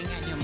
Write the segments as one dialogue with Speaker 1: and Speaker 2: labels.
Speaker 1: ingane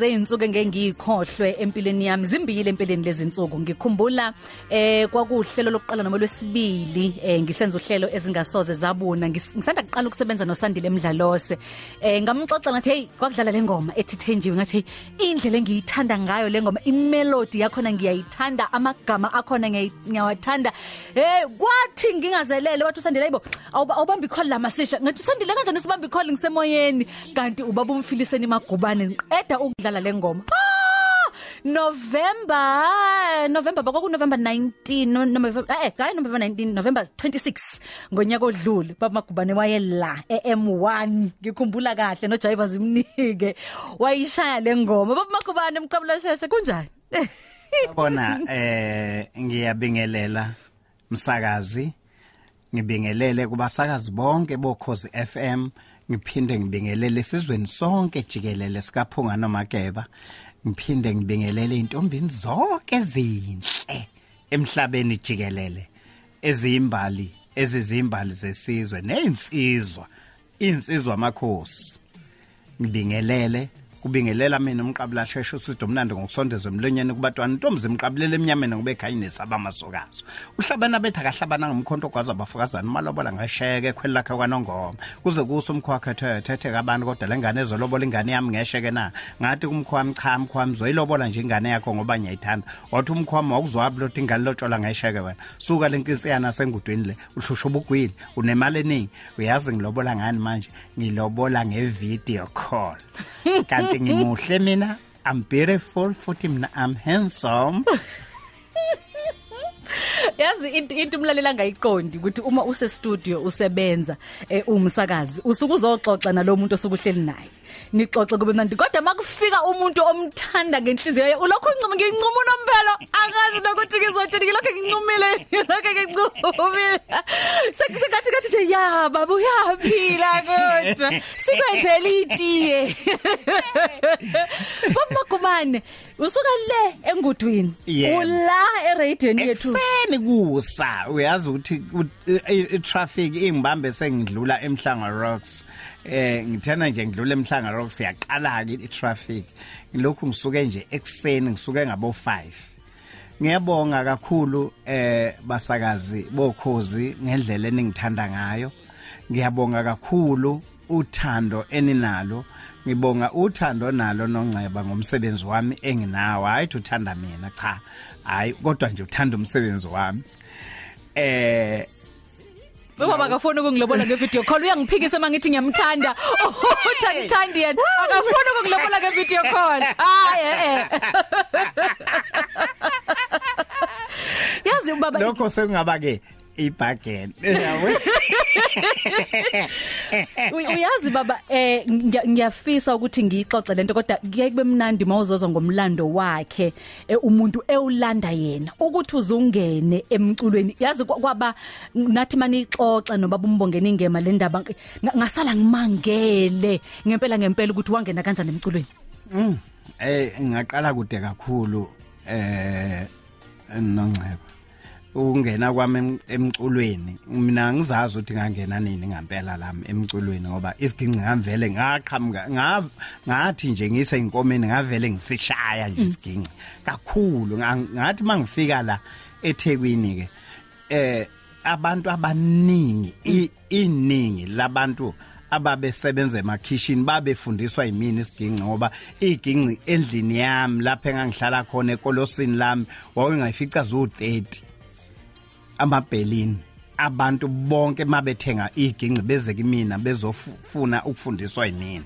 Speaker 2: ezinye zeyinsuku engengiyikhohlwe empilweni yami zimbili empilweni lezi insuku ngikhumbula eh kwakuhlelo lokuqala noma lwesibili eh ngisenza uhlelo ezingasoze zabuna. Ngis- ngisanda kuqala ukusebenza noSandile Emdlalose eh ngamxoxa ngathi hey kwakudlala lengoma ethi Thenjiwe ngathi hey indlela engiyithanda ngayo lengoma imelody yakhona ngiyayithanda amagama akhona ngiyayi- ngiyawathanda. Hey kwathi ngingazelele wathi uSandile ayibo awuba- awubambi call la masisha. Ngathi Sandile kanjani sibambi call ngisemoyeni? Kanti ubaba umfiliseni magubane ngiqeda ukudlala lengoma Ah! November November bakwaku November 19 no November eh hayi November 19 November 26 ngonyaka odlule. Baba magubane wayela eM1 ngikhumbula kahle no Jive zimnike wayishaya lengoma baba magubane emqabula sheshe kunjani?
Speaker 3: Bona eh ngiyabingelela msakazi ngibingelele kubasakazi bonke bokhozi FM ngiphinde ngibingelele sizweni sonke jikelele sikaphunga noMageba. Ngiphinde ngibingelele intombini zonke ezinhle emhlabeni jikelele. Eziyimbali ezizimbali zesizwe nezinsizwa insizwa amakhosi ngibingelele kubingelela mina umqabula sheshe usido mnandi ngokusondeza emlonyeni kubatwana. Intombi zimqabulele eminyameni ngoba ekhaya inesaba amasokazo uhlabana bethu akahlabana ngomkhonto gwaza abafukazana malobola ngesheke ekhweli lakhe kwanongoma. Kuze kuso umkhwakhe ethethe kabantu kodwa lengane ezolobola ingane yami ngesheke na? Ngathi kumkhwami cha mkhwami zoyilobola nje ingane yakho ngoba ngiyayithanda. Wathi umkhwami wakuzwabi lothi ingane lotshola ngesheke wena. Suka lenkisiyana sengudwini le uhlushwa ubugwili unemali eningi. Uyazi ngilobola ngani manje? Ngilobola ngevideo call. Kanti ngimuhle mina. I'm beautiful futhi mina I'm handsome.
Speaker 2: Yazi into into umlalela ngayiqondi ukuthi uma use studio usebenza eh, umsakazi usuke uzoxoxa nalomuntu osukuhleli naye. Nixoxe kube mnandi kodwa makufika umuntu omthanda ngenhliziyo yakhe ulokho uncuma ngincuma unomphelo akazi nokuthi ngizothi ngilokho ngincumile ngilokho ngincumile sekusengathi kathi nje ya baba uyaphila kodwa. Sikwenzela itiye. Bomagumane usuka le engudwini?
Speaker 3: Yebo.
Speaker 2: ula eradiweni yethu.
Speaker 3: Ekseni kusa. Uyazi ukuthi u- i- i traffic ingibambe sengidlula emhlanga rocks. Eh ngithena nje ngidlula emhlanga rocks yaqala ke i traffic ngilokhu ngisuke nje ekseni ngisuke ngabo 5 ngiyabonga kakhulu eh basakazi bokhozi ngendlela eningithanda ngayo. Ngiyabonga kakhulu uthando eninalo. Ngibonga uthando nalo nongceba ngomsebenzi wami enginawo. Hayi uthanda mina cha. Hayi kodwa nje uthanda umsebenzi wami. Eh
Speaker 2: Baba bakafuna ukungilobola ngevideo call. Uyangiphikisa mangithi ngiyamthanda. Uthi angithandi yena. Akafuna ukungilobola ngevideo call. Hayi eh yazi baba
Speaker 3: lokho sekungaba ke ibhagen yawe
Speaker 2: uy- uyazi baba eh ngiya- ngiyafisa ukuthi ngiyixoxe lento kodwa kuye kube mnandi mawuzozwa ngomlando wakhe eh, umuntu ewulanda yena. Ukuthi uzungene emculweni. Yazi kwa- kwaba nathi manixoxa nobaba umbongeni ingema le ndaba nga- ngasala ngimangele ngempela ngempela ukuthi wangena kanjani emculweni.
Speaker 3: Mm. eh ngaqala kude kakhulu eh nongcebo ukungena kwami em- emculweni. Mina ngizazi ukuthi ngangena nini ngempela lami emculweni ngoba isiginci ngamvele ngaqhamuka nga- ngathi nje ngise inkomeni ngavele ngisishaya nje isiginci kakhulu Nga- ngathi mangifika la eThekwini ke eh abantu abaningi i- iningi labantu ababesebenza emakhishini babefundiswa yimini isiginci ngoba iginci endlini yami lapha engangihlala khona ekolosini lami wawungayifica zo30 amabhelini abantu bonke mabethenga iginci beze kimina bezofuna ukufundiswa yimina.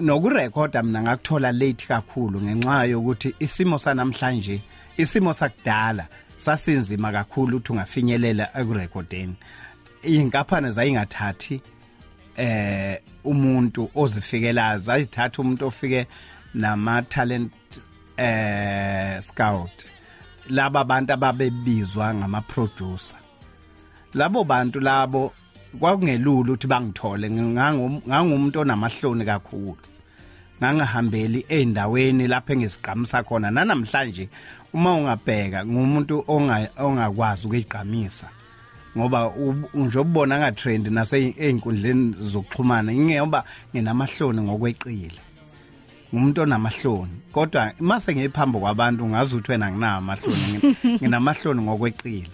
Speaker 3: Nokurekhoda mina ngakuthola late kakhulu ngenxa yokuthi isimo sanamhlanje isimo sakudala sasinzima kakhulu ukuthi ungafinyelela ekurekhodeni. Inkaphane zayingathathi eh umuntu ozifikela zayithatha umuntu ofike nama talent eh scout. Laba bantu ababebizwa ngama producer labo bantu labo kwakungelula ukuthi bangithole ngangumuntu onamahloni kakhulu. Ngangahambeli eindaweni lapho engisiqhamisa khona. Nanamhlanje uma ungabheka ngumuntu ongakwazi ukuyiqhamisa ngoba nje ubona nga trend nase einkundleni zokuxhumana ingeyoba nginamahloni ngokweqile. Ngumuntu onamahloni. Kodwa mase ngiphambo kwabantu ngazi ukuthi wena nginawo amahloni nginamahloni ngokweqile.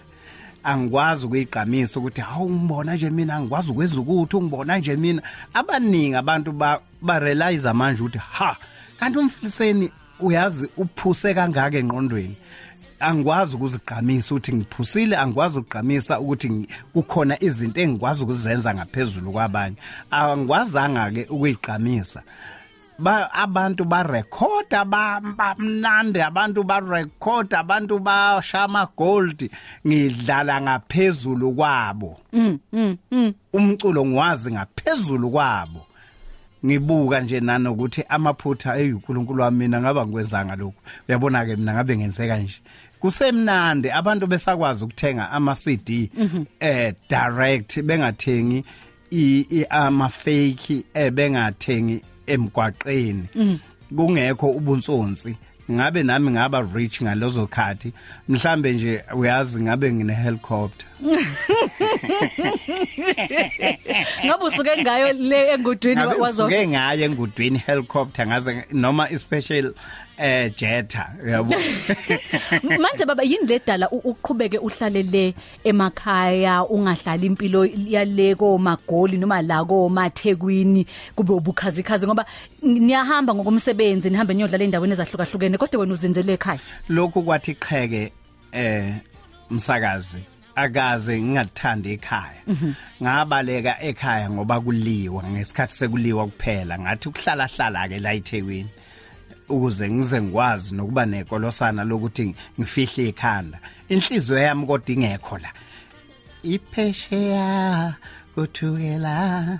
Speaker 3: Angikwazi ukuyigqamisa ukuthi hawu ngibona nje mina angikwazi ukwenza ukuthi ungibona nje mina. Abaningi abantu ba, ba realize manje ukuthi ha kanti umfiliseni uyazi uphuse kangaka engqondweni. Angikwazi ukuzigqamisa ukuthi ngiphusile angikwazi ukugqamisa ukuthi kukhona izinto engikwazi ukuzenza ngaphezulu kwabanye. Angikwazanga ke ukuyigqamisa. Ba abantu ba record abamnandi abantu ba record abantu bashama gold ngidlala ngaphezulu kwabo.
Speaker 2: Mm mm
Speaker 3: umculo ngiwazi ngaphezulu kwabo. Ngibuka nje nanokuthi amaphutha eyinkulunkulu wami mina ngaba ngikwenzanga lokho uyabona ke mina ngabe ngenze kanje kusemnandi abantu besakwazi ukuthenga ama CD eh direct bengathengi i ama fake eh bengathengi emgwaqeni. Kungekho ubunsonsi ngabe nami ngaba rich ngalozo khathi? Mhlambe nje uyazi ngabe ngine helicopter
Speaker 2: ngabe usuke ngayo le engudwini wazo
Speaker 3: usuke ngayo engudwini helicopter ngaze noma i-special eh jetta yabo?
Speaker 2: Manje baba yini ledala uqhubeke uhlale le emakhaya ungahlali impilo yale komagoli noma la komathekwini kube ubukhazikhazi? Ngoba niyahamba ngokomsebenzi nihambe niyodlala endaweni ezahlukahlukene kodwa wena uzinzele ekhaya.
Speaker 3: Lokhu kwathi qheke eh umsakazi akaze ngingathanda ekhaya. Ngabaleka ekhaya ngoba kuliwa ngesikhathi sekuliwa kuphela. Ngathi ukuhlala hlala ke la eThekwini ukuze ngize ngikwazi nokuba nekolosana lokuthi ngifihle ikhanda inhliziyo yami kodwa ingekho la. Iphesheya kuthukela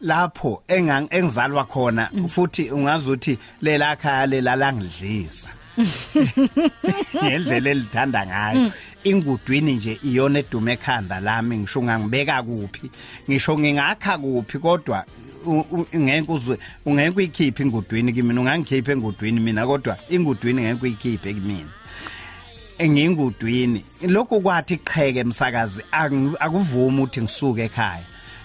Speaker 3: lapho engizalwa khona futhi ungazi ukuthi lela khaya lela langidlisa ngendlela elithanda ngayo. Ingudwini nje iyona edume ekhanda lami ngisho ngangibeka kuphi. Ngisho ngingakha kuphi kodwa ngeke uzwe ungeke uyikhiphe ingudwini kimi ungangikhipha engudwini mina kodwa ingudwini ngeke uyikhiphe kimina. Engingudwini lokhu kwathi qheke emsakazi akuvumi ukuthi ngisuke ekhaya.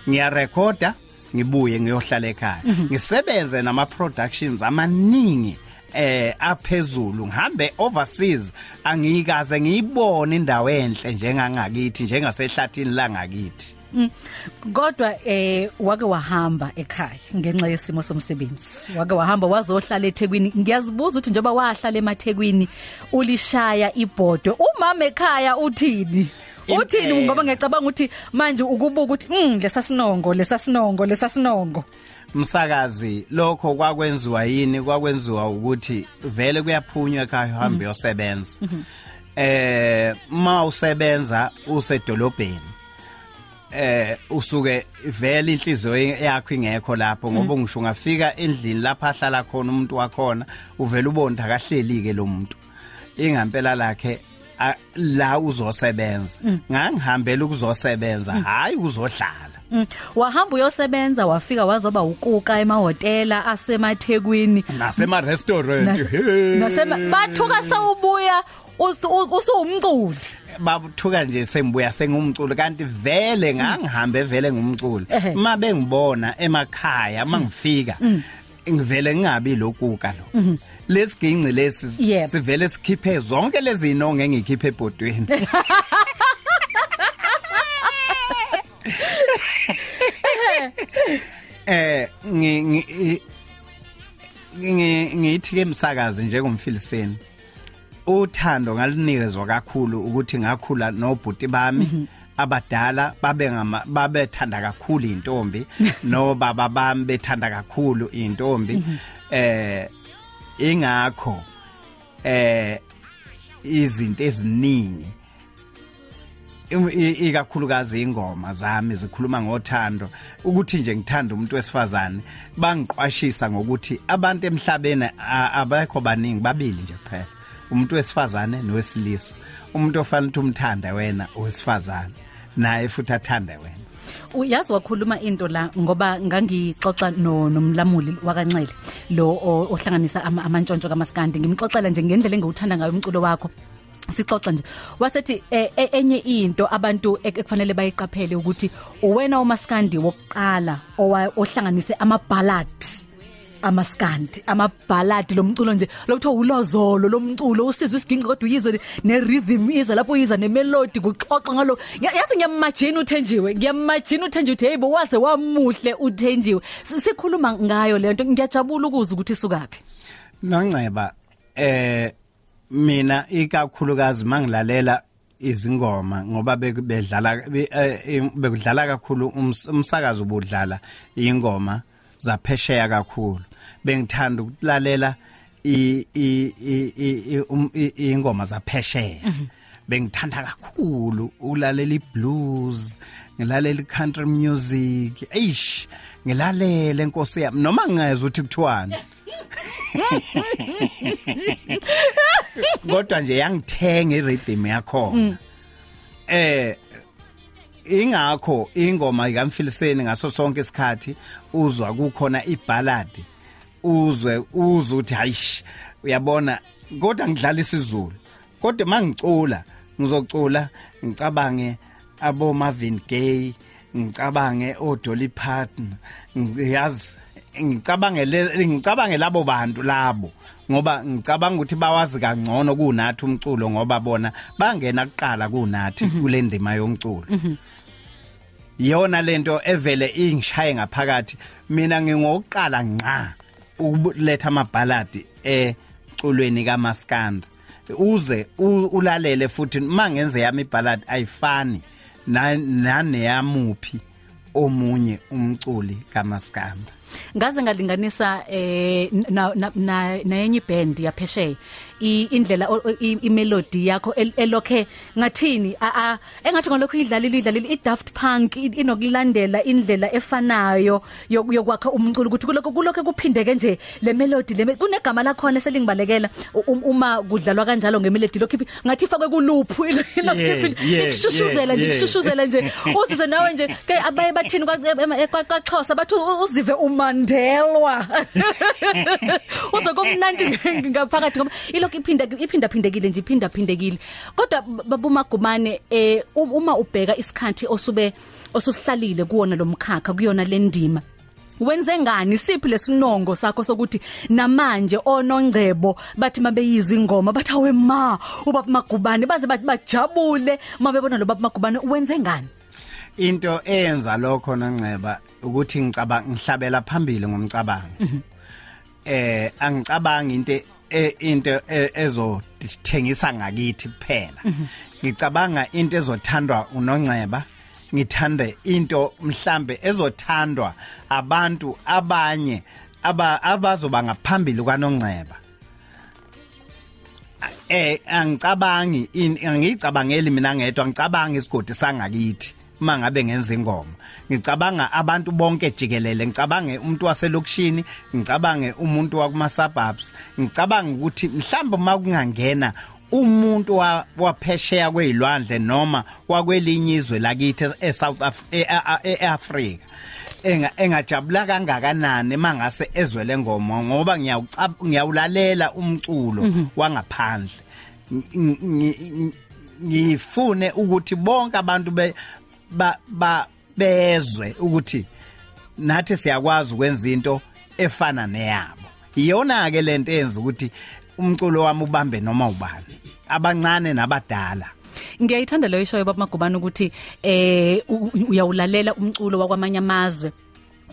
Speaker 3: Ngiyarekhoda ngibuye ngiyohlala ekhaya. Ngisebenze nama productions amaningi eh aphezulu ngihambe overseas angikaze ngiyibone indawo enhle njengangakithi njengasehlathini la ngakithi
Speaker 2: kodwa eh wake wahamba ekhaya ngenxa yesimo somsebenzi. Wake wahamba wazohlala eThekwini. Ngiyazibuza ukuthi njoba wahlala emaThekwini ulishaya ibhodo. Umama ekhaya uthini? Uthini? Ngoba ngiyacabanga ukuthi manje ukubuka ukuthi mm lesasinongo lesasinongo lesasinongo
Speaker 3: msakazi lokho kwakwenziwa yini? Kwakwenziwa ukuthi vele kuyaphunywa ekhaya uhambe yosebenza eh ma usebenza usedolobheni eh usuke vele inhliziyo yakho ingekho lapho ngoba ngisho ungafika endlini lapha ahlala khona umuntu wakhona uvela ubonda kahleli ke lo muntu. Ingampela lakhe la uzosebenza. Ngangihambela ukuzosebenza hayi uzohlala
Speaker 2: wahamba uyosebenza wafika wazoba ukuka emahotela asemathekwini.
Speaker 3: Nasema restaurant
Speaker 2: nasema bathuka sawubuya usumculi
Speaker 3: babuthuka nje sengibuya sengumculo kanti vele ngangihambe vele ngumculo uma bengibona emakhaya mangifika ngivele ngingabi lokuka lo lesiginci lesi sivele sikhiphe zonke lezi inongo engikhiphe ebhodweni. eh ngi ngi- ngi- ngithi ke umsakazi njengomfiliseni uthando ngalinikezwa kakhulu ukuthi ngakhula nobhuti bami abadala babe babethanda kakhulu intombi no baba bami bethanda kakhulu intombi eh ingakho eh izinto eziningi ikakhulukazi ingoma zami zikhuluma ngothando. Ukuthi nje ngithanda umuntu wesifazane bangiqwashisa ngokuthi abantu emhlabeni a- abekho baningi babili nje kuphela umuntu wesifazane nowesilisa. Umuntu ofanele ukuthi umthanda wena owesifazane naye futhi athande wena.
Speaker 2: Uyazi wakhuluma into la ngoba ngangixoxa no nomlamuli wakanxele lo o- ohlanganisa ama- amantshontsho kamaskandi ngimxoxela nje ngendlela engiwuthanda ngayo umculo wakho. Sixoxa nje. Wasethi eh, eh, enye into abantu ek- ekufanele bayiqaphele ukuthi uwena umaskandi wokuqala owa- ohlanganise amaballad amaskandi amaballad lomculo nje. Lokuthiwa ulozolo lomculo usizwe isiginqi kodwa uyizwe ne rhythm iza lapho uyiza ne melody kuxoxa ngalo. Ya- yazi ngiyamajina uthenjiwe ngiyamajina uthenjiwe uthi hey bo waze wamuhle uthenjiwe. Si- sikhuluma ngayo le nto ngiyajabula ukuzwa ukuthi isukaphi
Speaker 3: Nongceba eh mina ikakhulukazi mangilalela izingoma ngoba beku- bedlala be- eh, bekudlala kakhulu ums- umsakazo ubudlala ingoma zaphesheya kakhulu. Bengithanda ukulalela i i- i- i- i- um- i- ingoma zaphesheya. Bengithanda kakhulu ulalela iblues ngilalela country music. Eish ngilalele inkosi yami. Noma ngingezwe ukuthi kuthiwani? kodwa nje yangithenga irhythm yakhona. Eh ingakho ingoma ikamfiliseni ngaso sonke isikhathi uzwa kukhona iballad uzwe uzwe ukuthi hayish uyabona? Kodwa ngidlala isizulu. Kodwa mangicula ngizocula ngicabange abo Marvin Gaye ngicabange o Dolly Parton ngiyazi ngicabangele ngicabange labo bantu labo ngoba ngicabanga ukuthi bawazi kangcono kunathi umculo ngoba bona bangena kuqala kunathi kule ndima yomculo. Yona lento evele ingishaye ngaphakathi mina ngingokuqala nqa ukuletha amaballad eculweni kaMaskanda. Uze ulalele futhi mangenze yami iballad ayifani na- naneyamuphi omunye umculi kaMaskanda.
Speaker 2: Ngaze ngalinganisa eh na na- na nenye band yaphesheya. i- indlela o- o- i- imelody yakho el- elokhe ngathini? A a engathi ngalokho idlalile idlalile iDaft Punk i- inokulandela indlela efanayo yok- yokwakha umculo ukuthi kuloko kuloko kuphindeke nje le melody le me- kunegama lakhona selingibalekela. U- um- uma kudlalwa kanjalo ngemelody lokho iphi- ngathi ifakwe kuluphu
Speaker 3: Yeah, yeah,
Speaker 2: ikushushuzela nje
Speaker 3: yeah,
Speaker 2: ikushushuzela nje. Uzise nawe nje ke abaye bathini kwa- kwa- kwaXhosa bathi u- uzive umandelwa. Uze kumnandi ngaphakathi ngoba ilokhu iphinda iphinda phindekile nje iphinda phindekile. Kodwa babumagumane eh um- uma ubheka isikhathi osube osusihlalile kuwona lomkhakha kuyona lendima wenze ngani? Siphi lesinongo sakho sokuthi namanje onongcebo bathi mabeyizwa ingoma bathi awe ma ubaba magubane baze bathi bajabule mabebona lo baba magubane wenze ngani?
Speaker 3: Into eyenza lokho nongceba ukuthi ngicabanga ngihlabela phambili ngomcabango. Eh angicabanga into e- into e- ezodithengisa ngakithi kuphela. Ngicabanga into ezothandwa unongceba ngithande into mhlambe ezothandwa abantu abanye aba abazoba ngaphambili kwanongceba. Eh angicabangi angicabangeli mina ngedwa ngicabanga isigodi sangakithi. Mangabe ngenza ingoma. Ngicabanga abantu bonke jikelele ngicabange umuntu waselokishini ngicabange umuntu wakuma suburbs ngicabanga ukuthi mhlawumbe makungangena umuntu wa- waphesheya kwezilwandle noma wakwelinye izwe lakithi eSouth eAfrica enga engajabula kangakanani mangase ezwe lengoma ngoba ngiyawulalela umculo wangaphandle. Ng- ng- ngifune ukuthi bonke abantu be ba ba- bezwe ukuthi nathi siyakwazi ukwenza into efana neyabo. Iyona ke lento eyenza ukuthi umculo wami ubambe noma ubani abancane nabadala.
Speaker 2: Ngiyayithanda leyo show baba magubane ukuthi eh u- uyawulalela umculo wakwamanye amazwe.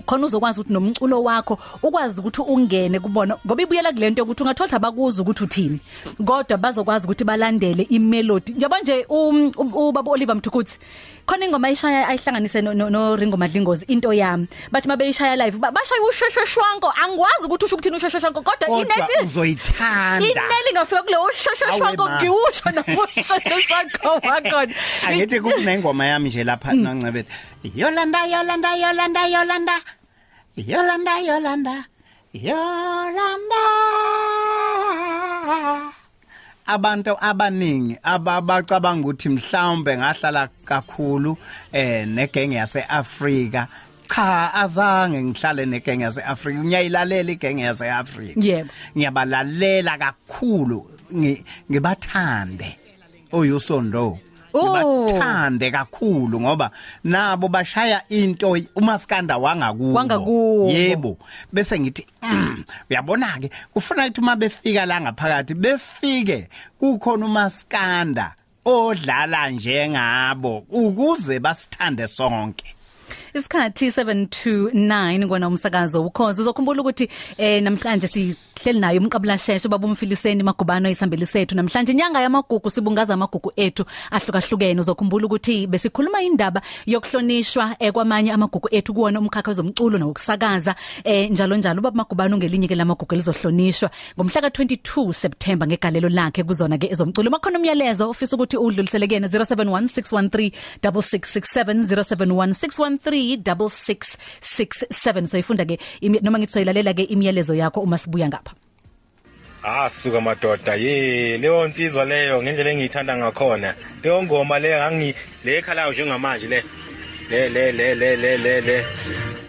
Speaker 2: Khona uzokwazi ukuthi nomculo wakho ukwazi ukuthi ungene kubona ngoba ibuyela kulento ukuthi ungathola abakuza ukuthi uthini. Kodwa bazokwazi ukuthi balandele imelody njengoba nje um- um- ubaba Oliver Mthukuthi khona ingoma ayishaya ayihlanganise no- no no Ringo Madlingozi into yami. Bathi mabeyishaya live ba- bashaya ushesheshwanko angikwazi ukuthi usho ukuthini ushesheshwanko kodwa
Speaker 3: kodwa
Speaker 2: ineli
Speaker 3: uzoyithanda.
Speaker 2: Ineli ngafika kule ushesheshwanko
Speaker 3: Awe ma.
Speaker 2: ngiwusho noshesheshwanko wakhona.
Speaker 3: Angithi kunengoma yami nje lapha noncebethe. Yolanda Yolanda Yolanda Yolanda. Yolanda Yolanda. Yolanda. Abantu abaningi ababacabanga ukuthi mhlawumbe ngahlala kakhulu eh negenge yaseAfrika. Cha azange ngihlale negenge yaseAfrika. Ngiyayilalela igenge yaseAfrika.
Speaker 2: Yebo.
Speaker 3: ngiyabalalela kakhulu. Ngi- ngibathande. Oyusondo
Speaker 2: Oh.
Speaker 3: ngibathande kakhulu ngoba nabo bashaya into umaskanda wangakubo
Speaker 2: Wangakubo.
Speaker 3: yebo bese ngithi mm, uyabona ke kufuna ukuthi uma befika la ngaphakathi befike kukhona umaskanda odlala njengabo ukuze basithande sonke
Speaker 2: Isikhathi 729 ngwana umsakazo ukhozi. Uzokhumbula ukuthi eh namhlanje sihleli nayo umqabula sheshe babumfiliseni magubano isihambeli sethu. Namhlanje inyanga yamagugu sibungaza amagugu ethu ahlukahlukene. Uzokhumbula ukuthi besikhuluma indaba yokuhlonishwa eh, kwamanye amagugu ethu kuona umkhakha wezomculo nokusakaza eh njalo njalo. Ubaba magubano ngelinye ke lamagugu elizohlonishwa. Ngomhla ka22 September ngegalelo lakhe kuzona ke ezomculo. Makhona umyalezo ofisa ukuthi udluliselekene 0716136667 071613 okuyi6667 soyifunda ke noma ngithi soyilalela ke imiyalezo yakho uma sibuya ngapha.
Speaker 4: Ah, Asuka madoda. Ye leyo nsizwa leyo ngendlela engiyithanda ngakhona. Leyo ngoma leyo angi le ekhalayo njengamanje le le le le le le le le.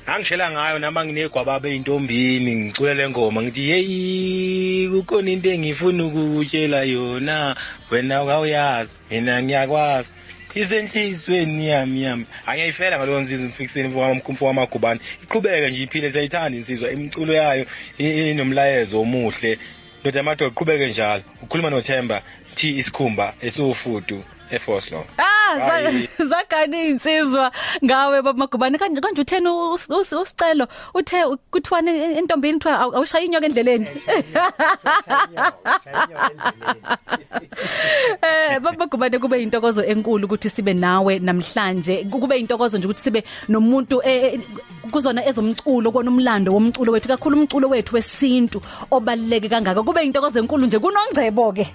Speaker 4: Angishela ngayo nama nginegwababa eyintombini ngicula le ngoma ngithi yeyi kukhona into engifuna ukutshela yona wena awuyazi mina ngiyakwazi. Isenhlizweni yami yami. Angiyayifela ngalowo nsizwa umfikiseni mfo wamagubane iqhubeke nje iphile siyayithanda insizwa. Imiculo yayo i- inomlayezo omuhle. Ndoda amadoda qhubeke njalo. Ukhuluma nothemba thi isikhumba esiwufudu efoslo.
Speaker 2: Ah
Speaker 4: Hayi.
Speaker 2: za- zakani insizwa ngawe baba magubane kanje kanje uthena us- us- usicelo? Uthe kuthiwane entombini kuthiwa awu- awushaya inyoka endleleni. Eh baba magubane kube intokozo enkulu ukuthi sibe nawe namhlanje. Kube intokozo nje ukuthi sibe nomuntu eh, eh, kuzona ezomculo kona umlando womculo wethu kakhulu umculo wethu wesintu obaluleke kangaka. Kube intokozo enkulu nje kunongcebo ke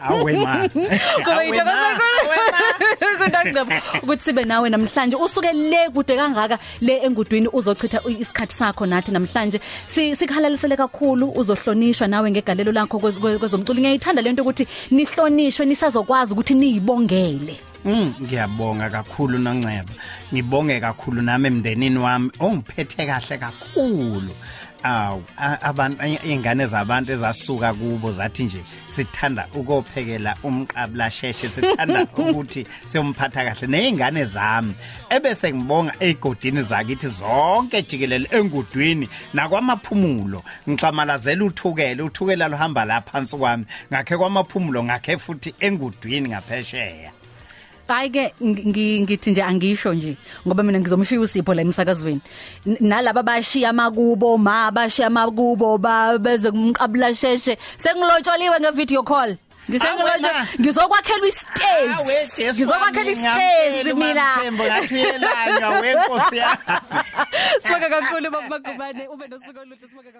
Speaker 3: awe ma.
Speaker 2: Kube
Speaker 3: Awe
Speaker 2: intokozo
Speaker 3: ma,
Speaker 2: enkulu.
Speaker 3: Awe ma.
Speaker 2: kunongcebo ukuthi sibe nawe namhlanje usuke le kude kangaka le engudwini uzochitha isikhathi sakho nathi namhlanje Si- sikhalalisele kakhulu uzohlonishwa nawe ngegalelo lakho kwez- kwe- kwezomculo ngiyayithanda lento ukuthi nihlonishwe nisazokwazi ukuthi niyibongele
Speaker 3: Mm ngiyabonga kakhulu nonceba. Ngibonge kakhulu nami emndenini wami ongiphethe kahle kakhulu. Aw a- abantu ingane zabantu ezasuka kubo zathi nje sithanda ukophekela umqabla sheshe sithanda ukuthi siyomphatha kahle nezingane zami. Ebese ngibonga egodini zakithi zonke jikelele engudwini nakwamaphumulo ngixamalazela uthukela uthukela lohamba la phansi kwami. Ngakhe kwamaphumulo ngakhe futhi engudwini ngaphesheya.
Speaker 2: hayi ke ngithi nje angisho nje ngoba mina ngizomshiya usipho la emsakazweni. Nalabo abashiya amakubo ma abashiya amakubo beze kumqabula sheshe sengilotsholiwe ngevideo call. Ngisengilojo
Speaker 3: ah,
Speaker 2: ah,
Speaker 3: ngizokwakhelwa
Speaker 2: istage
Speaker 3: ngizokwakhelwa
Speaker 2: istage mina.
Speaker 3: ngathiyelanywa wenkosi yakho
Speaker 2: Sibonga kakhulu babagubane ube nosuku oluhle sibonga